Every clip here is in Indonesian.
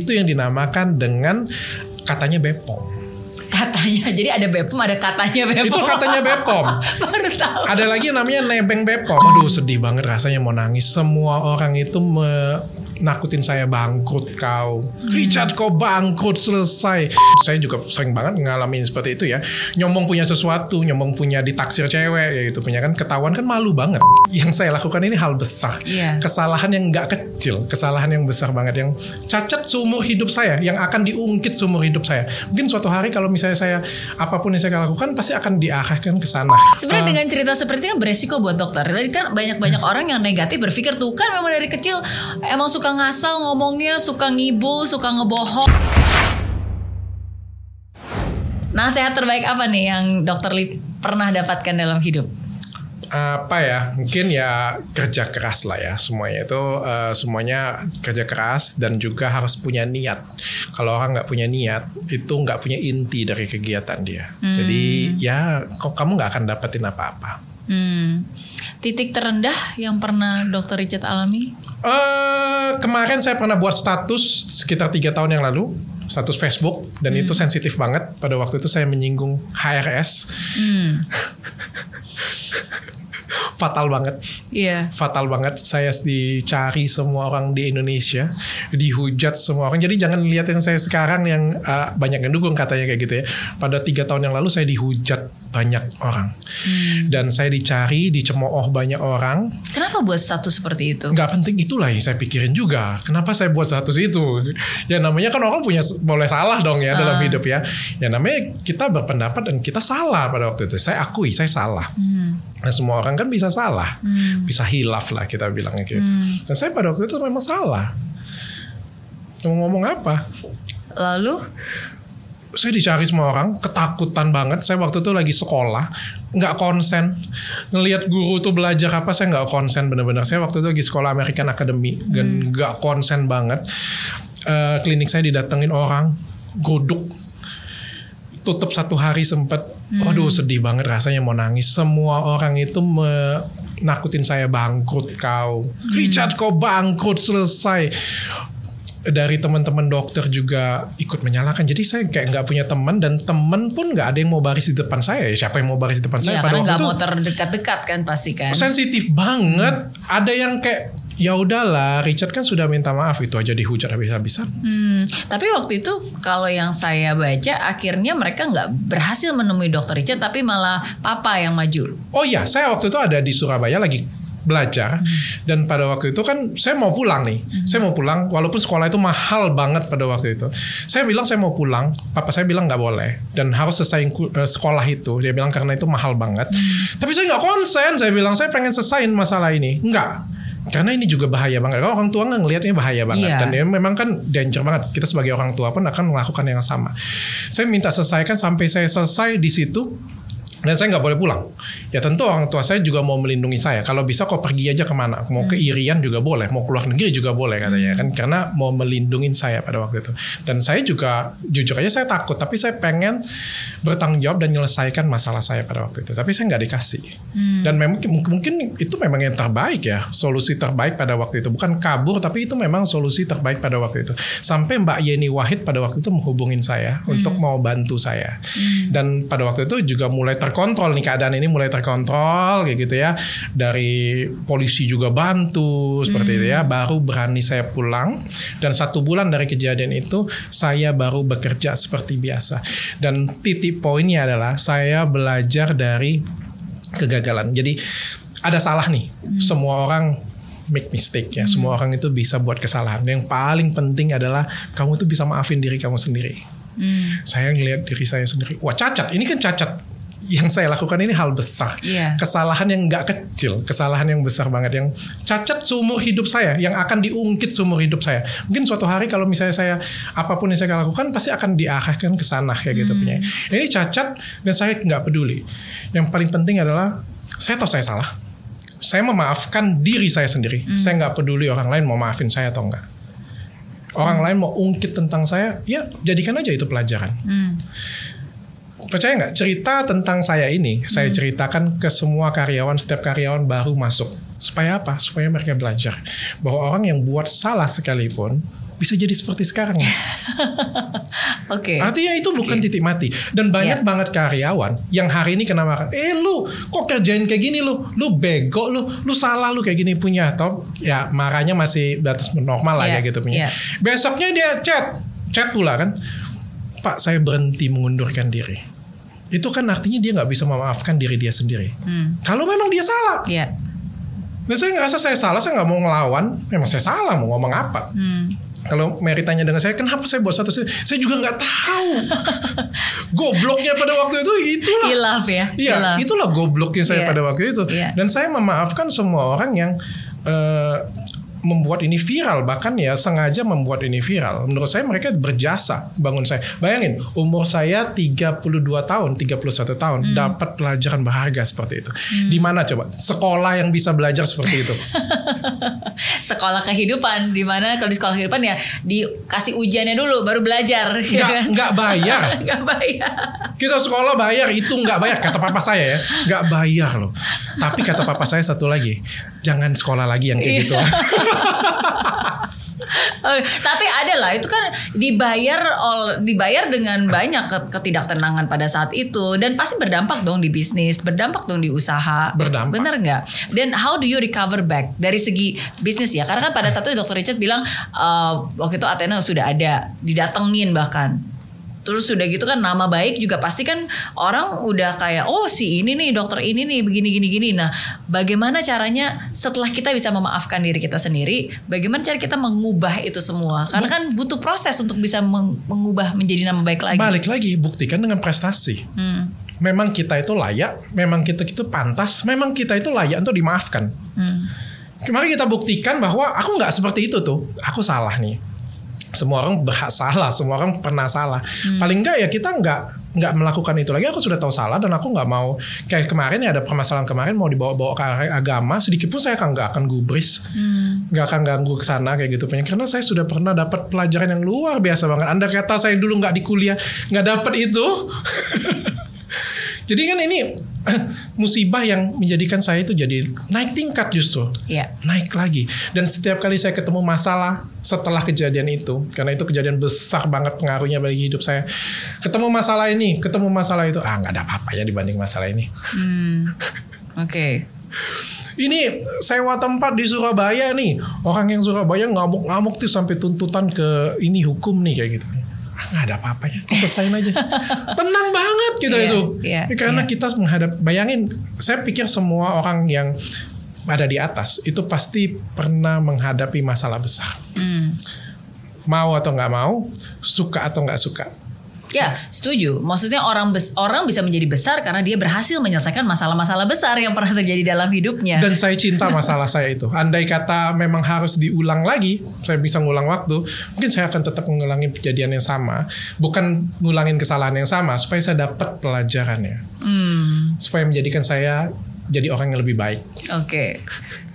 Itu yang dinamakan dengan katanya Bepom. Katanya, jadi ada Bepom, ada katanya Bepom. Itu katanya Bepom. Baru tahu. Ada lagi namanya nebeng Bepom. Aduh sedih banget rasanya mau nangis. Semua orang itu nakutin saya bangkrut kau. Richard kau bangkrut selesai. Saya juga sering banget ngalamin seperti itu ya. Nyombong punya sesuatu, nyombong punya ditaksir cewek ya itu punya kan ketahuan kan malu banget. Yang saya lakukan ini hal besar. Iya. Kesalahan yang nggak kecil, kesalahan yang besar banget yang cacat seumur hidup saya, yang akan diungkit seumur hidup saya. Mungkin suatu hari kalau misalnya saya apa pun yang saya lakukan pasti akan diarahkan ke sana. Sebenarnya Uh, dengan cerita seperti ini kan beresiko buat dokter. Kan banyak-banyak orang yang negatif berpikir tuh kan memang dari kecil emang suka ngasal ngomongnya, suka ngibul, suka ngebohong. Nasihat terbaik apa nih yang dokter Lip pernah dapatkan dalam hidup? apa ya mungkin ya kerja keras lah ya semuanya itu uh, semuanya kerja keras dan juga harus punya niat kalau orang nggak punya niat itu nggak punya inti dari kegiatan dia Hmm. jadi ya kok kamu nggak akan dapetin apa-apa Hmm. Titik terendah yang pernah dokter Richard alami? Eh kemarin saya pernah buat status sekitar tiga tahun yang lalu status Facebook dan itu sensitif banget pada waktu itu saya menyinggung HRS Hmm. fatal banget. Iya. fatal banget. Saya dicari semua orang di Indonesia dihujat semua orang. Jadi jangan lihat yang saya sekarang yang uh, banyak yang dukung katanya kayak gitu ya. Pada tiga tahun yang lalu saya dihujat banyak orang. Dan saya dicari dicemooh banyak orang. Kenapa buat status seperti itu? nggak penting itulah yang saya pikirin juga. Kenapa saya buat status itu? Ya namanya kan orang punya boleh salah dong ya dalam Ah. hidup ya. Ya namanya kita berpendapat dan kita salah pada waktu itu. Saya akui saya salah. Hmm. Nah semua orang kan bisa salah, Hmm. bisa hilaf lah kita bilangnya gitu. Hmm. Dan saya pada waktu itu memang salah. Mau ngomong apa? Lalu Saya dicari semua orang, ketakutan banget. Saya waktu itu lagi sekolah, nggak konsen. Ngelihat guru tuh belajar apa, saya nggak konsen bener-bener. Saya waktu itu lagi sekolah American Academy dan nggak konsen banget. Eh, klinik saya didatengin orang, goduk, tutup satu hari sempat. Waduh sedih banget rasanya mau nangis. Semua orang itu me- nakutin saya bangkrut kau. Richard kau bangkrut selesai dari teman-teman dokter juga ikut menyalahkan. Jadi saya kayak nggak punya teman dan teman pun nggak ada yang mau baris di depan saya. Siapa yang mau baris di depan saya? ya Pada karena waktu itu mau terdekat-dekat kan pasti kan. sensitif banget. Ada yang kayak ya udahlah, Richard kan sudah minta maaf itu aja dihujat habis-habisan. Hmm, tapi waktu itu kalau yang saya baca akhirnya mereka nggak berhasil menemui dokter Richard tapi malah papa yang maju. Oh iya, saya waktu itu ada di Surabaya lagi belajar dan pada waktu itu kan saya mau pulang nih. Saya mau pulang walaupun sekolah itu mahal banget pada waktu itu. Saya bilang saya mau pulang, papa saya bilang nggak boleh dan harus selesai sekolah itu. Dia bilang karena itu mahal banget. Tapi saya nggak konsen, saya bilang saya pengen selesaiin masalah ini. Enggak. Karena ini juga bahaya banget. Kalau orang tua nggak ngelihatnya bahaya banget Iya. dan ya memang kan danger banget. Kita sebagai orang tua pun akan melakukan yang sama. Saya minta selesaikan sampai saya selesai di situ dan saya nggak boleh pulang. Ya tentu orang tua saya juga mau melindungi saya. Kalau bisa kok pergi aja ke mana. Mau ke Irian juga boleh. Mau keluar negeri juga boleh katanya kan. Karena mau melindungi saya pada waktu itu. Dan saya juga jujur aja saya takut. Tapi saya pengen bertanggung jawab dan menyelesaikan masalah saya pada waktu itu. Tapi saya nggak dikasih. Dan memang mungkin itu memang yang terbaik ya. Solusi terbaik pada waktu itu. Bukan kabur tapi itu memang solusi terbaik pada waktu itu. Sampai Mbak Yeni Wahid pada waktu itu menghubungin saya untuk mau bantu saya. Dan pada waktu itu juga mulai terkontrol nih keadaan ini mulai terkontrol kayak gitu ya. Dari polisi juga bantu seperti itu ya. Baru berani saya pulang dan satu bulan dari kejadian itu saya baru bekerja seperti biasa. Dan titik poinnya adalah saya belajar dari kegagalan. Jadi ada salah nih. Semua orang make mistake ya. Semua orang itu bisa buat kesalahan. Yang paling penting adalah kamu tuh bisa maafin diri kamu sendiri. Hmm. Saya ngelihat diri saya sendiri. Wah cacat. Ini kan cacat. Yang saya lakukan ini hal besar. Iya. Kesalahan yang nggak kecil. Kesalahan yang besar banget. Yang cacat seumur hidup saya. Yang akan diungkit seumur hidup saya. Mungkin suatu hari kalau misalnya saya apa pun yang saya lakukan pasti akan diarahkan ke sana kayak gitu punya. Ini cacat dan saya nggak peduli. Yang paling penting adalah saya tahu saya salah. Saya memaafkan diri saya sendiri. Saya nggak peduli orang lain mau maafin saya atau enggak. Orang lain mau ungkit tentang saya, ya jadikan aja itu pelajaran. Hmm. Percaya nggak cerita tentang saya ini, saya ceritakan ke semua karyawan, setiap karyawan baru masuk. Supaya apa? Supaya mereka belajar bahwa orang yang buat salah sekalipun bisa jadi seperti sekarang. Oke. Artinya itu bukan titik mati. Dan banyak Iya. banget karyawan yang hari ini kena marah. Eh lu kok kerjain kayak gini lu? Lu bego lu. Lu salah lu kayak gini punya. Atau ya marahnya masih batas normal lah Iya, ya gitu punya. iya. Besoknya dia chat. Chat pula kan. Pak saya berhenti mengundurkan diri. Itu kan artinya dia nggak bisa memaafkan diri dia sendiri. Hmm. Kalau memang dia salah. Iya. Dan saya ngerasa saya salah, saya nggak mau ngelawan. Memang saya salah, mau ngomong apa. Hmm. Kalau Mary tanya dengan saya, kenapa saya buat satu? Saya juga nggak tahu. Gobloknya pada waktu itu itulah. Hilaf ya. Iya, hilaf. itulah gobloknya saya Iya. pada waktu itu. Iya. Dan saya memaafkan semua orang yang eh, membuat ini viral, bahkan ya sengaja membuat ini viral. Menurut saya mereka berjasa bangun saya. Bayangin, umur saya 32 tahun, 31 tahun, Hmm. dapat pelajaran berharga seperti itu. Di mana coba? Sekolah yang bisa belajar seperti itu. sekolah kehidupan di mana kalau di sekolah kehidupan ya dikasih ujiannya dulu baru belajar. ya Nggak, kan? nggak bayar. Nggak bayar. Kita sekolah bayar itu nggak bayar kata papa saya ya nggak bayar loh. Tapi kata papa saya satu lagi jangan sekolah lagi yang kayak gitu. Tapi ada lah itu kan dibayar ol, dibayar dengan banyak ke- ketidaktenangan pada saat itu dan pasti berdampak dong di bisnis, berdampak dong di usaha. Berdampak. Bener nggak? Dan how do you recover back dari segi bisnis ya? Karena kan pada saat itu Dr. Richard bilang eh, waktu itu Athena sudah ada, didatengin bahkan. Terus sudah gitu kan nama baik juga pasti kan orang udah kayak oh si ini nih dokter ini nih begini gini gini. Nah, bagaimana caranya setelah kita bisa memaafkan diri kita sendiri, bagaimana cara kita mengubah itu semua? Karena kan butuh proses untuk bisa meng- mengubah menjadi nama baik lagi. Balik lagi buktikan dengan prestasi. Hmm. Memang kita itu layak, memang kita itu pantas, memang kita itu layak untuk dimaafkan. Hmm. Mari kita buktikan bahwa aku nggak seperti itu tuh, aku salah nih. Semua orang berhak salah, semua orang pernah salah. Paling enggak ya kita nggak nggak melakukan itu lagi. Aku sudah tahu salah dan aku nggak mau kayak kemarin ya ada permasalahan kemarin mau dibawa-bawa ke arah agama. Sedikit pun saya akan nggak akan gubris, nggak akan ganggu ke sana kayak gitu. punya Karena saya sudah pernah dapat pelajaran yang luar biasa banget. Anda kata saya dulu nggak di kuliah nggak dapat itu. Jadi kan ini musibah yang menjadikan saya itu jadi naik tingkat justru Iya. naik lagi dan setiap kali saya ketemu masalah setelah kejadian itu karena itu kejadian besar banget pengaruhnya bagi hidup saya ketemu masalah ini ketemu masalah itu ah nggak ada apa-apanya dibanding masalah ini Hmm. Oke. ini sewa tempat di Surabaya nih orang yang Surabaya ngamuk-ngamuk tuh sampai tuntutan ke ini hukum nih kayak gitu Ah, nggak ada apa-apanya selesain aja tenang banget kita Iya, itu iya, karena iya. kita menghadap bayangin saya pikir semua orang yang ada di atas itu pasti pernah menghadapi masalah besar Hmm. mau atau nggak mau, suka atau nggak suka. Ya, setuju. Maksudnya orang bes orang bisa menjadi besar karena dia berhasil menyelesaikan masalah-masalah besar yang pernah terjadi dalam hidupnya. Dan saya cinta masalah saya itu. Andai kata memang harus diulang lagi, saya bisa ngulang waktu, mungkin saya akan tetap mengulangi kejadian yang sama, bukan ngulangin kesalahan yang sama, supaya saya dapat pelajarannya, Hmm. supaya menjadikan saya jadi orang yang lebih baik. Oke.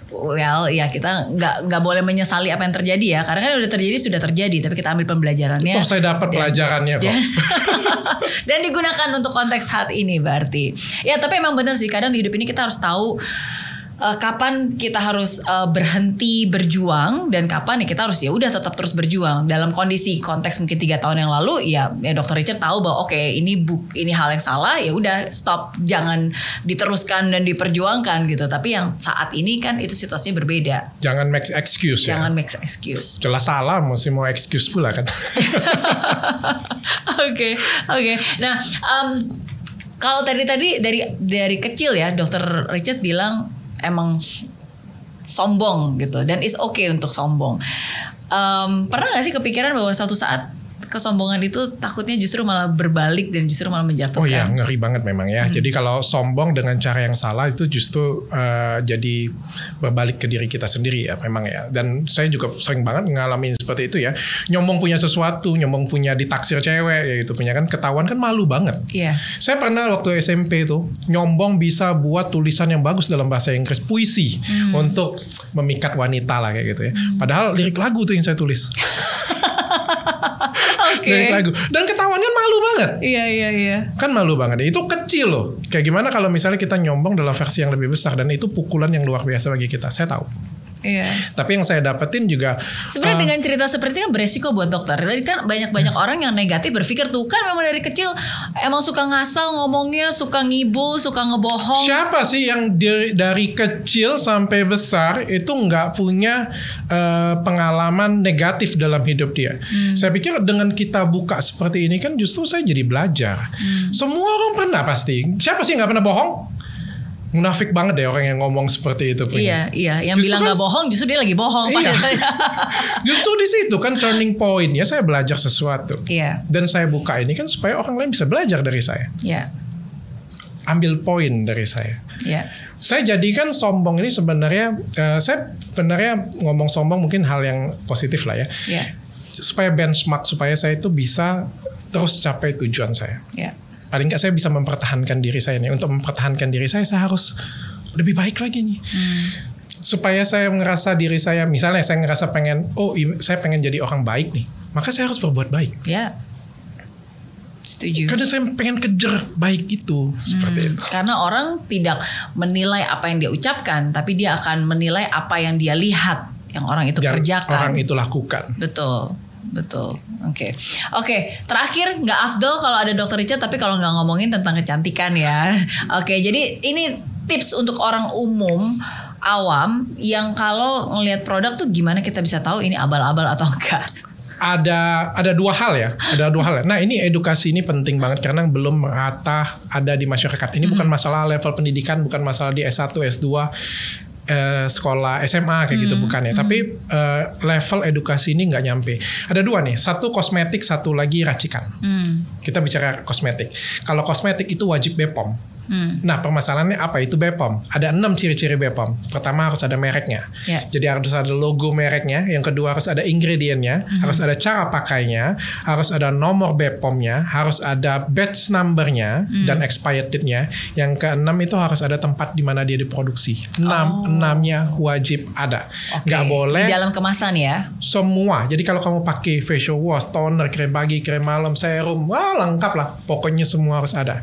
Well, ya kita nggak nggak boleh menyesali apa yang terjadi ya, karena kan udah terjadi sudah terjadi, tapi kita ambil pembelajarannya. Toh saya dapat pelajarannya kok. dan, dan digunakan untuk konteks saat ini berarti. Ya, tapi emang benar sih kadang di hidup ini kita harus tahu eh, kapan kita harus eh, berhenti berjuang dan kapan ya kita harus ya udah tetap terus berjuang dalam kondisi konteks mungkin tiga tahun yang lalu ya ya dokter Richard tahu bahwa oke ini buk ini hal yang salah ya udah stop jangan diteruskan dan diperjuangkan gitu tapi yang saat ini kan itu situasinya berbeda Jangan make excuse ya. jangan make excuse Jelas salah, masih mau excuse pula kan. Oke, oke. Nah, em, kalau tadi tadi dari dari kecil ya, Dokter Richard bilang emang sombong gitu dan is okay untuk sombong. Em, pernah gak sih kepikiran bahwa suatu saat kesombongan itu takutnya justru malah berbalik dan justru malah menjatuhkan? Oh iya, ngeri banget memang ya. Jadi kalau sombong dengan cara yang salah itu justru eh, jadi berbalik ke diri kita sendiri ya memang ya. Dan saya juga sering banget ngalamin seperti itu ya. Nyombong punya sesuatu, nyombong punya ditaksir cewek ya itu punya kan ketahuan kan malu banget. Iya. Saya pernah waktu SMP itu nyombong bisa buat tulisan yang bagus dalam bahasa Inggris puisi untuk memikat wanita lah kayak gitu ya. Padahal lirik lagu tuh yang saya tulis. Oke. Lirik lagu. Dan ketahuan kan malu banget. Iya iya iya. Kan malu banget. Itu kecil loh. Kayak gimana kalau misalnya kita nyombong dalam versi yang lebih besar dan itu pukulan yang luar biasa bagi kita. Saya tahu. Iya. Tapi yang saya dapetin juga Sebenarnya uh, dengan cerita seperti itu kan beresiko buat dokter. Jadi kan banyak-banyak Hmm. orang yang negatif berpikir tuh kan memang dari kecil emang suka ngasal ngomongnya, suka ngibul, suka ngebohong. Siapa sih yang dari, dari kecil sampai besar itu nggak punya eh, pengalaman negatif dalam hidup dia? Saya pikir dengan kita buka seperti ini kan justru saya jadi belajar. Semua orang pernah pasti. Siapa sih nggak pernah bohong? Munafik banget deh orang yang ngomong seperti itu. punya. Iya, iya. Yang Justru bilang kan- nggak bohong, justru dia lagi bohong. Iya. Justru di situ kan turning point ya saya belajar sesuatu. Iya, Dan saya buka ini kan supaya orang lain bisa belajar dari saya. iya, Ambil poin dari saya. iya. Saya jadikan sombong ini sebenarnya eh, saya sebenarnya ngomong sombong mungkin hal yang positif lah ya. Iya, Supaya benchmark supaya saya itu bisa terus capai tujuan saya. iya. Paling nggak saya bisa mempertahankan diri saya nih. Untuk mempertahankan diri saya saya harus lebih baik lagi nih. Supaya saya ngerasa diri saya misalnya saya ngerasa pengen oh saya pengen jadi orang baik nih. Maka saya harus berbuat baik. Iya. Setuju. Karena saya pengen kejar baik itu seperti itu. Karena orang tidak menilai apa yang dia ucapkan, tapi dia akan menilai apa yang dia lihat yang orang itu Yang kerjakan. orang itu lakukan. Betul, betul. Oke, oke. Terakhir nggak afdol kalau ada dokter Richard, tapi kalau nggak ngomongin tentang kecantikan ya. Oke, jadi ini tips untuk orang umum awam yang kalau ngelihat produk tuh gimana kita bisa tahu ini abal-abal atau enggak? ada ada dua hal ya, ada dua hal. ya. Nah ini edukasi ini penting banget karena belum merata ada di masyarakat. Ini bukan masalah level pendidikan, bukan masalah di S1, S2, eh, sekolah SMA kayak gitu bukan ya. Tapi eh, level edukasi ini nggak nyampe. Ada dua nih, satu kosmetik, satu lagi racikan. Hmm, Kita bicara kosmetik. Kalau kosmetik itu wajib BPOM. Hmm, Nah permasalahannya apa itu BPOM? Ada enam ciri-ciri BPOM. Pertama harus ada mereknya. Ya. Jadi harus ada logo mereknya. Yang kedua harus ada ingredientnya. Harus ada cara pakainya. Harus ada nomor BPOM-nya. Harus ada batch number-nya dan expired date-nya. Yang keenam itu harus ada tempat di mana dia diproduksi. Enam, enamnya wajib ada. oke. Nggak boleh Di dalam kemasan ya. semua. Jadi kalau kamu pakai facial wash, toner, krim pagi, krim malam, serum, wah lengkap lah. Pokoknya semua harus ada.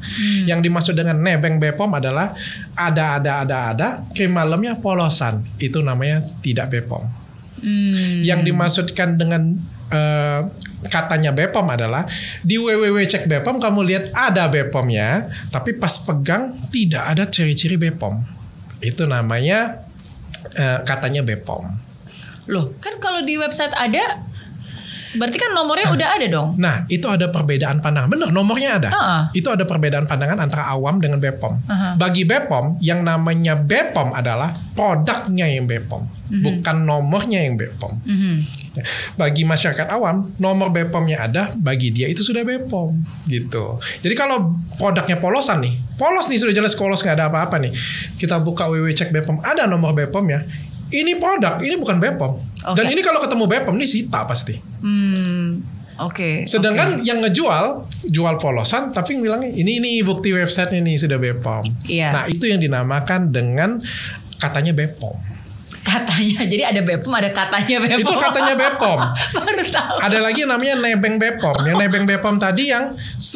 Yang dimaksud dengan nebeng Bepom adalah ada ada ada ada krim malamnya polosan. Itu namanya tidak Bepom. Hmm, Yang dimaksudkan dengan eh, katanya Bepom adalah di www cek Bepom kamu lihat ada Bepomnya, tapi pas pegang tidak ada ciri-ciri Bepom. Itu namanya eh, katanya Bepom. loh kan kalau di website ada, berarti kan nomornya udah ada dong. Nah, itu ada perbedaan pandangan. Bener, nomornya ada. Ah. Itu ada perbedaan pandangan antara awam dengan Bepom. Aha. Bagi Bepom, yang namanya Bepom adalah produknya yang Bepom, bukan nomornya yang Bepom. Mhm. Bagi masyarakat awam, nomor Bepomnya ada, bagi dia itu sudah Bepom, gitu. Jadi kalau produknya polosan nih, polos nih sudah jelas polos nggak ada apa-apa nih. Kita buka www cek Bepom, ada nomor Bepomnya. Ini produk, ini bukan Bepom. Dan Oke. ini kalau ketemu Bepom, ini sita pasti. Hmm, oke. Sedangkan yang ngejual jual polosan tapi bilangnya ini ini bukti website ini sudah Bepom. Iya. Nah, itu yang dinamakan dengan katanya Bepom. Katanya, jadi ada Bepom, ada katanya Bepom. Itu katanya Bepom. Baru tahu. Ada lagi yang namanya nebeng Bepom. Yang nebeng Bepom tadi yang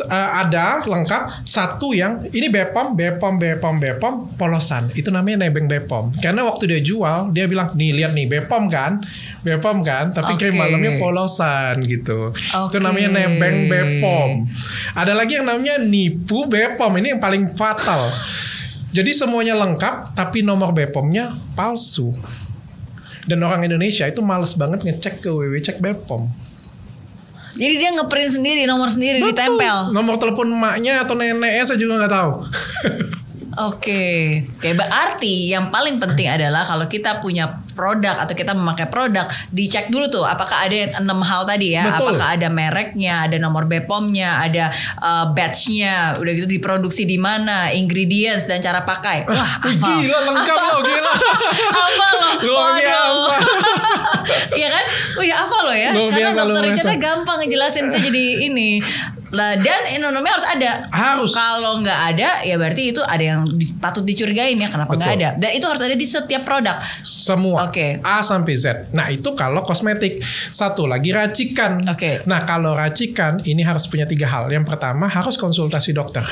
uh, ada lengkap satu yang ini Bepom, Bepom, Bepom, Bepom polosan. Itu namanya nebeng Bepom. Karena waktu dia jual, dia bilang, "Nih lihat nih Bepom kan? Bepom kan, tapi krim Oke. malamnya polosan gitu." Itu Oke. namanya nebeng Bepom. Ada lagi yang namanya nipu Bepom. Ini yang paling fatal. Jadi semuanya lengkap tapi nomor Bepomnya palsu. Dan orang Indonesia itu males banget ngecek ke www cek Bepom. Jadi dia ngeprint sendiri, nomor sendiri ditempel. Nomor telepon emaknya atau neneknya saya juga nggak tahu. Oke, oke. Berarti yang paling penting adalah kalau kita punya produk atau kita memakai produk, dicek dulu tuh apakah ada yang enam hal tadi ya, Betul. apakah ada mereknya, ada nomor BPOM-nya, ada uh, batch-nya, udah gitu diproduksi di mana, ingredients dan cara pakai. Wah, Wih, hafal. gila lengkap loh gila. Apa loh? Luar biasa. Iya kan? Wih apa loh ya? Luar Karena dokter luar Richard biasa. gampang ngejelasin saya jadi ini. Lah dan ekonomi harus ada. Harus. Kalau nggak ada ya berarti itu ada yang di- patut dicurigain ya kenapa nggak ada. Dan itu harus ada di setiap produk. Semua. Oke. A sampai Z. Nah, itu kalau kosmetik. Satu lagi racikan. Oke. Nah, kalau racikan ini harus punya tiga hal. Yang pertama harus konsultasi dokter.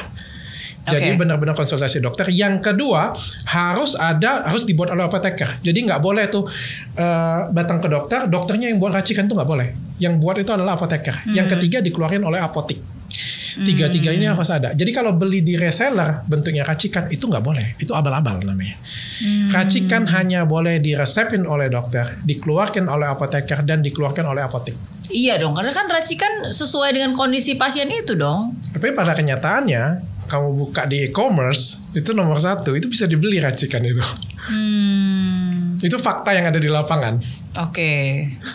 Jadi Oke. benar-benar konsultasi dokter. Yang kedua harus ada harus dibuat oleh apoteker. Jadi nggak boleh tuh eh, datang ke dokter, dokternya yang buat racikan tuh nggak boleh. Yang buat itu adalah apoteker. Yang ketiga dikeluarin oleh apotik. Tiga-tiga ini harus ada. Jadi kalau beli di reseller bentuknya racikan itu nggak boleh. Itu abal-abal namanya. Racikan hanya boleh diresepin oleh dokter, dikeluarkan oleh apoteker dan dikeluarkan oleh apotik. Iya dong, karena kan racikan sesuai dengan kondisi pasien itu dong. Tapi pada kenyataannya, kamu buka di e-commerce itu nomor satu itu bisa dibeli racikan itu. Hmm, Itu fakta yang ada di lapangan. oke,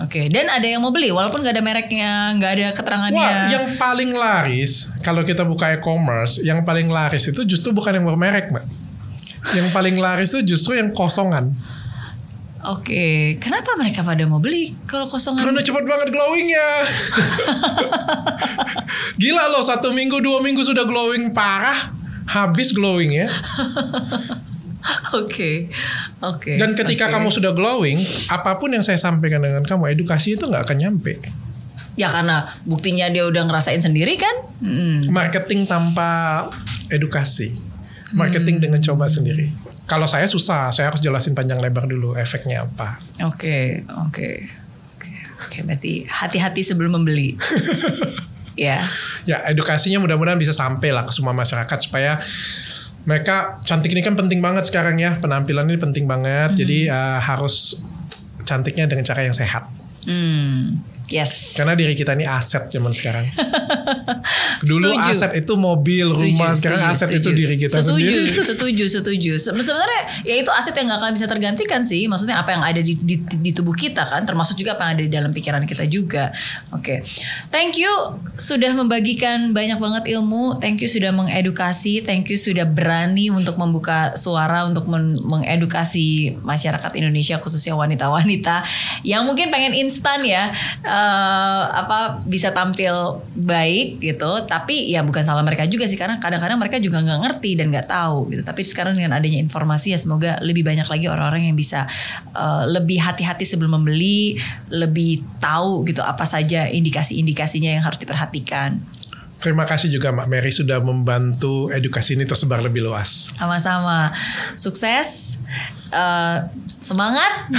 oke. Dan ada yang mau beli, walaupun nggak ada mereknya, nggak ada keterangannya. Wah, yang paling laris kalau kita buka e-commerce, yang paling laris itu justru bukan yang bermerek, mbak. Yang paling laris itu justru yang kosongan. Oke, kenapa mereka pada mau beli kalau kosongan? Karena cepet banget glowingnya. Gila loh, satu minggu, dua minggu sudah glowing parah. Habis glowingnya. Oke, oke. Dan ketika oke. kamu sudah glowing, apa pun yang saya sampaikan dengan kamu, edukasi itu nggak akan nyampe. ya karena buktinya dia udah ngerasain sendiri kan? Mm. Marketing tanpa edukasi. Marketing Hmm. dengan coba sendiri. Kalau saya susah, saya harus jelasin panjang lebar dulu efeknya apa. Oke, oke, oke, oke. Berarti hati-hati sebelum membeli. ya. Ya, edukasinya mudah-mudahan bisa sampai lah ke semua masyarakat supaya mereka cantik ini kan penting banget sekarang ya. Penampilan ini penting banget. Jadi Hmm. eh, harus cantiknya dengan cara yang sehat. Hmm. Yes. Karena diri kita ini aset zaman sekarang. Dulu Setuju. aset itu mobil, rumah, sekarang aset itu diri kita setuju, sendiri. Setuju, setuju. Se- Sebenarnya ya itu aset yang nggak akan bisa tergantikan sih. Maksudnya apa yang ada di, di, di tubuh kita kan, termasuk juga apa yang ada di dalam pikiran kita juga. Oke, thank you sudah membagikan banyak banget ilmu. Thank you sudah mengedukasi. Thank you sudah berani untuk membuka suara untuk men- mengedukasi masyarakat Indonesia khususnya wanita-wanita yang mungkin pengen instan ya. Eh, apa bisa tampil baik gitu. Tapi ya bukan salah mereka juga sih karena kadang-kadang mereka juga nggak ngerti dan nggak tahu gitu. Tapi sekarang dengan adanya informasi ya semoga lebih banyak lagi orang-orang yang bisa eh, lebih hati-hati sebelum membeli lebih tahu gitu apa saja indikasi-indikasinya yang harus diperhatikan. Terima kasih juga Mbak Mary sudah membantu edukasi ini tersebar lebih luas. sama-sama. Sukses eh, semangat.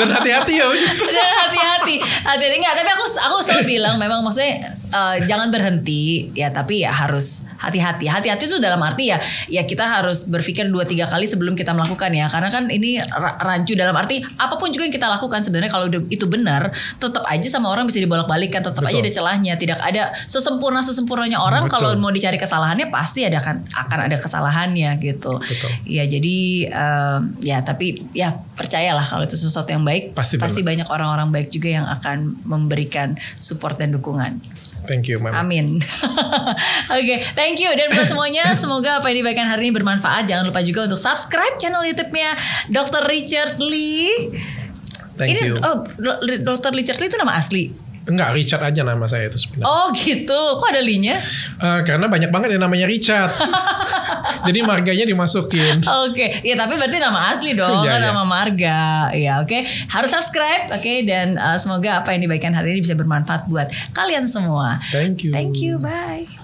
Dan hati-hati ya. Dan hati-hati. Hati-hati. Nggak tapi aku aku selalu bilang memang maksudnya eh, jangan berhenti ya tapi ya harus hati-hati hati-hati itu dalam arti ya ya kita harus berpikir dua tiga kali sebelum kita melakukan ya karena kan ini ra- rancu dalam arti apa pun juga yang kita lakukan sebenarnya kalau itu benar tetap aja sama orang bisa dibolak-balikan tetap aja Betul. ada celahnya tidak ada sesempurna sesempurnanya orang Betul. kalau mau dicari kesalahannya pasti ada kan akan ada kesalahannya gitu Betul. ya jadi eh, ya tapi ya percayalah kalau itu sesuatu yang baik Pasti pasti banyak orang-orang baik juga yang akan memberikan support dan dukungan. Thank you, Mbak. Amin. Oke, thank you dan buat semuanya semoga apa yang dibagikan hari ini bermanfaat. Jangan lupa juga untuk subscribe channel YouTube-nya Dr. Richard Lee. Thank ini you. oh Dr. Richard Lee itu nama asli. Enggak, Richard aja nama saya itu sebenarnya. Oh gitu. Kok ada Lee-nya? Eh, karena banyak banget yang namanya Richard. Jadi marganya dimasukin. Oke, ya tapi berarti nama asli dong, Iya, kan iya. nama marga. Ya, oke. Harus subscribe, oke dan uh, semoga apa yang dibagikan hari ini bisa bermanfaat buat kalian semua. Thank you. Thank you, bye.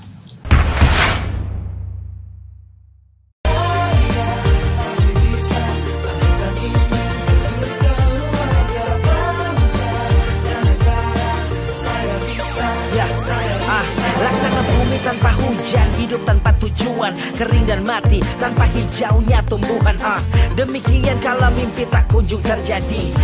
Hijaunya tumbuhan. Ah, demikian kalau mimpi tak kunjung terjadi.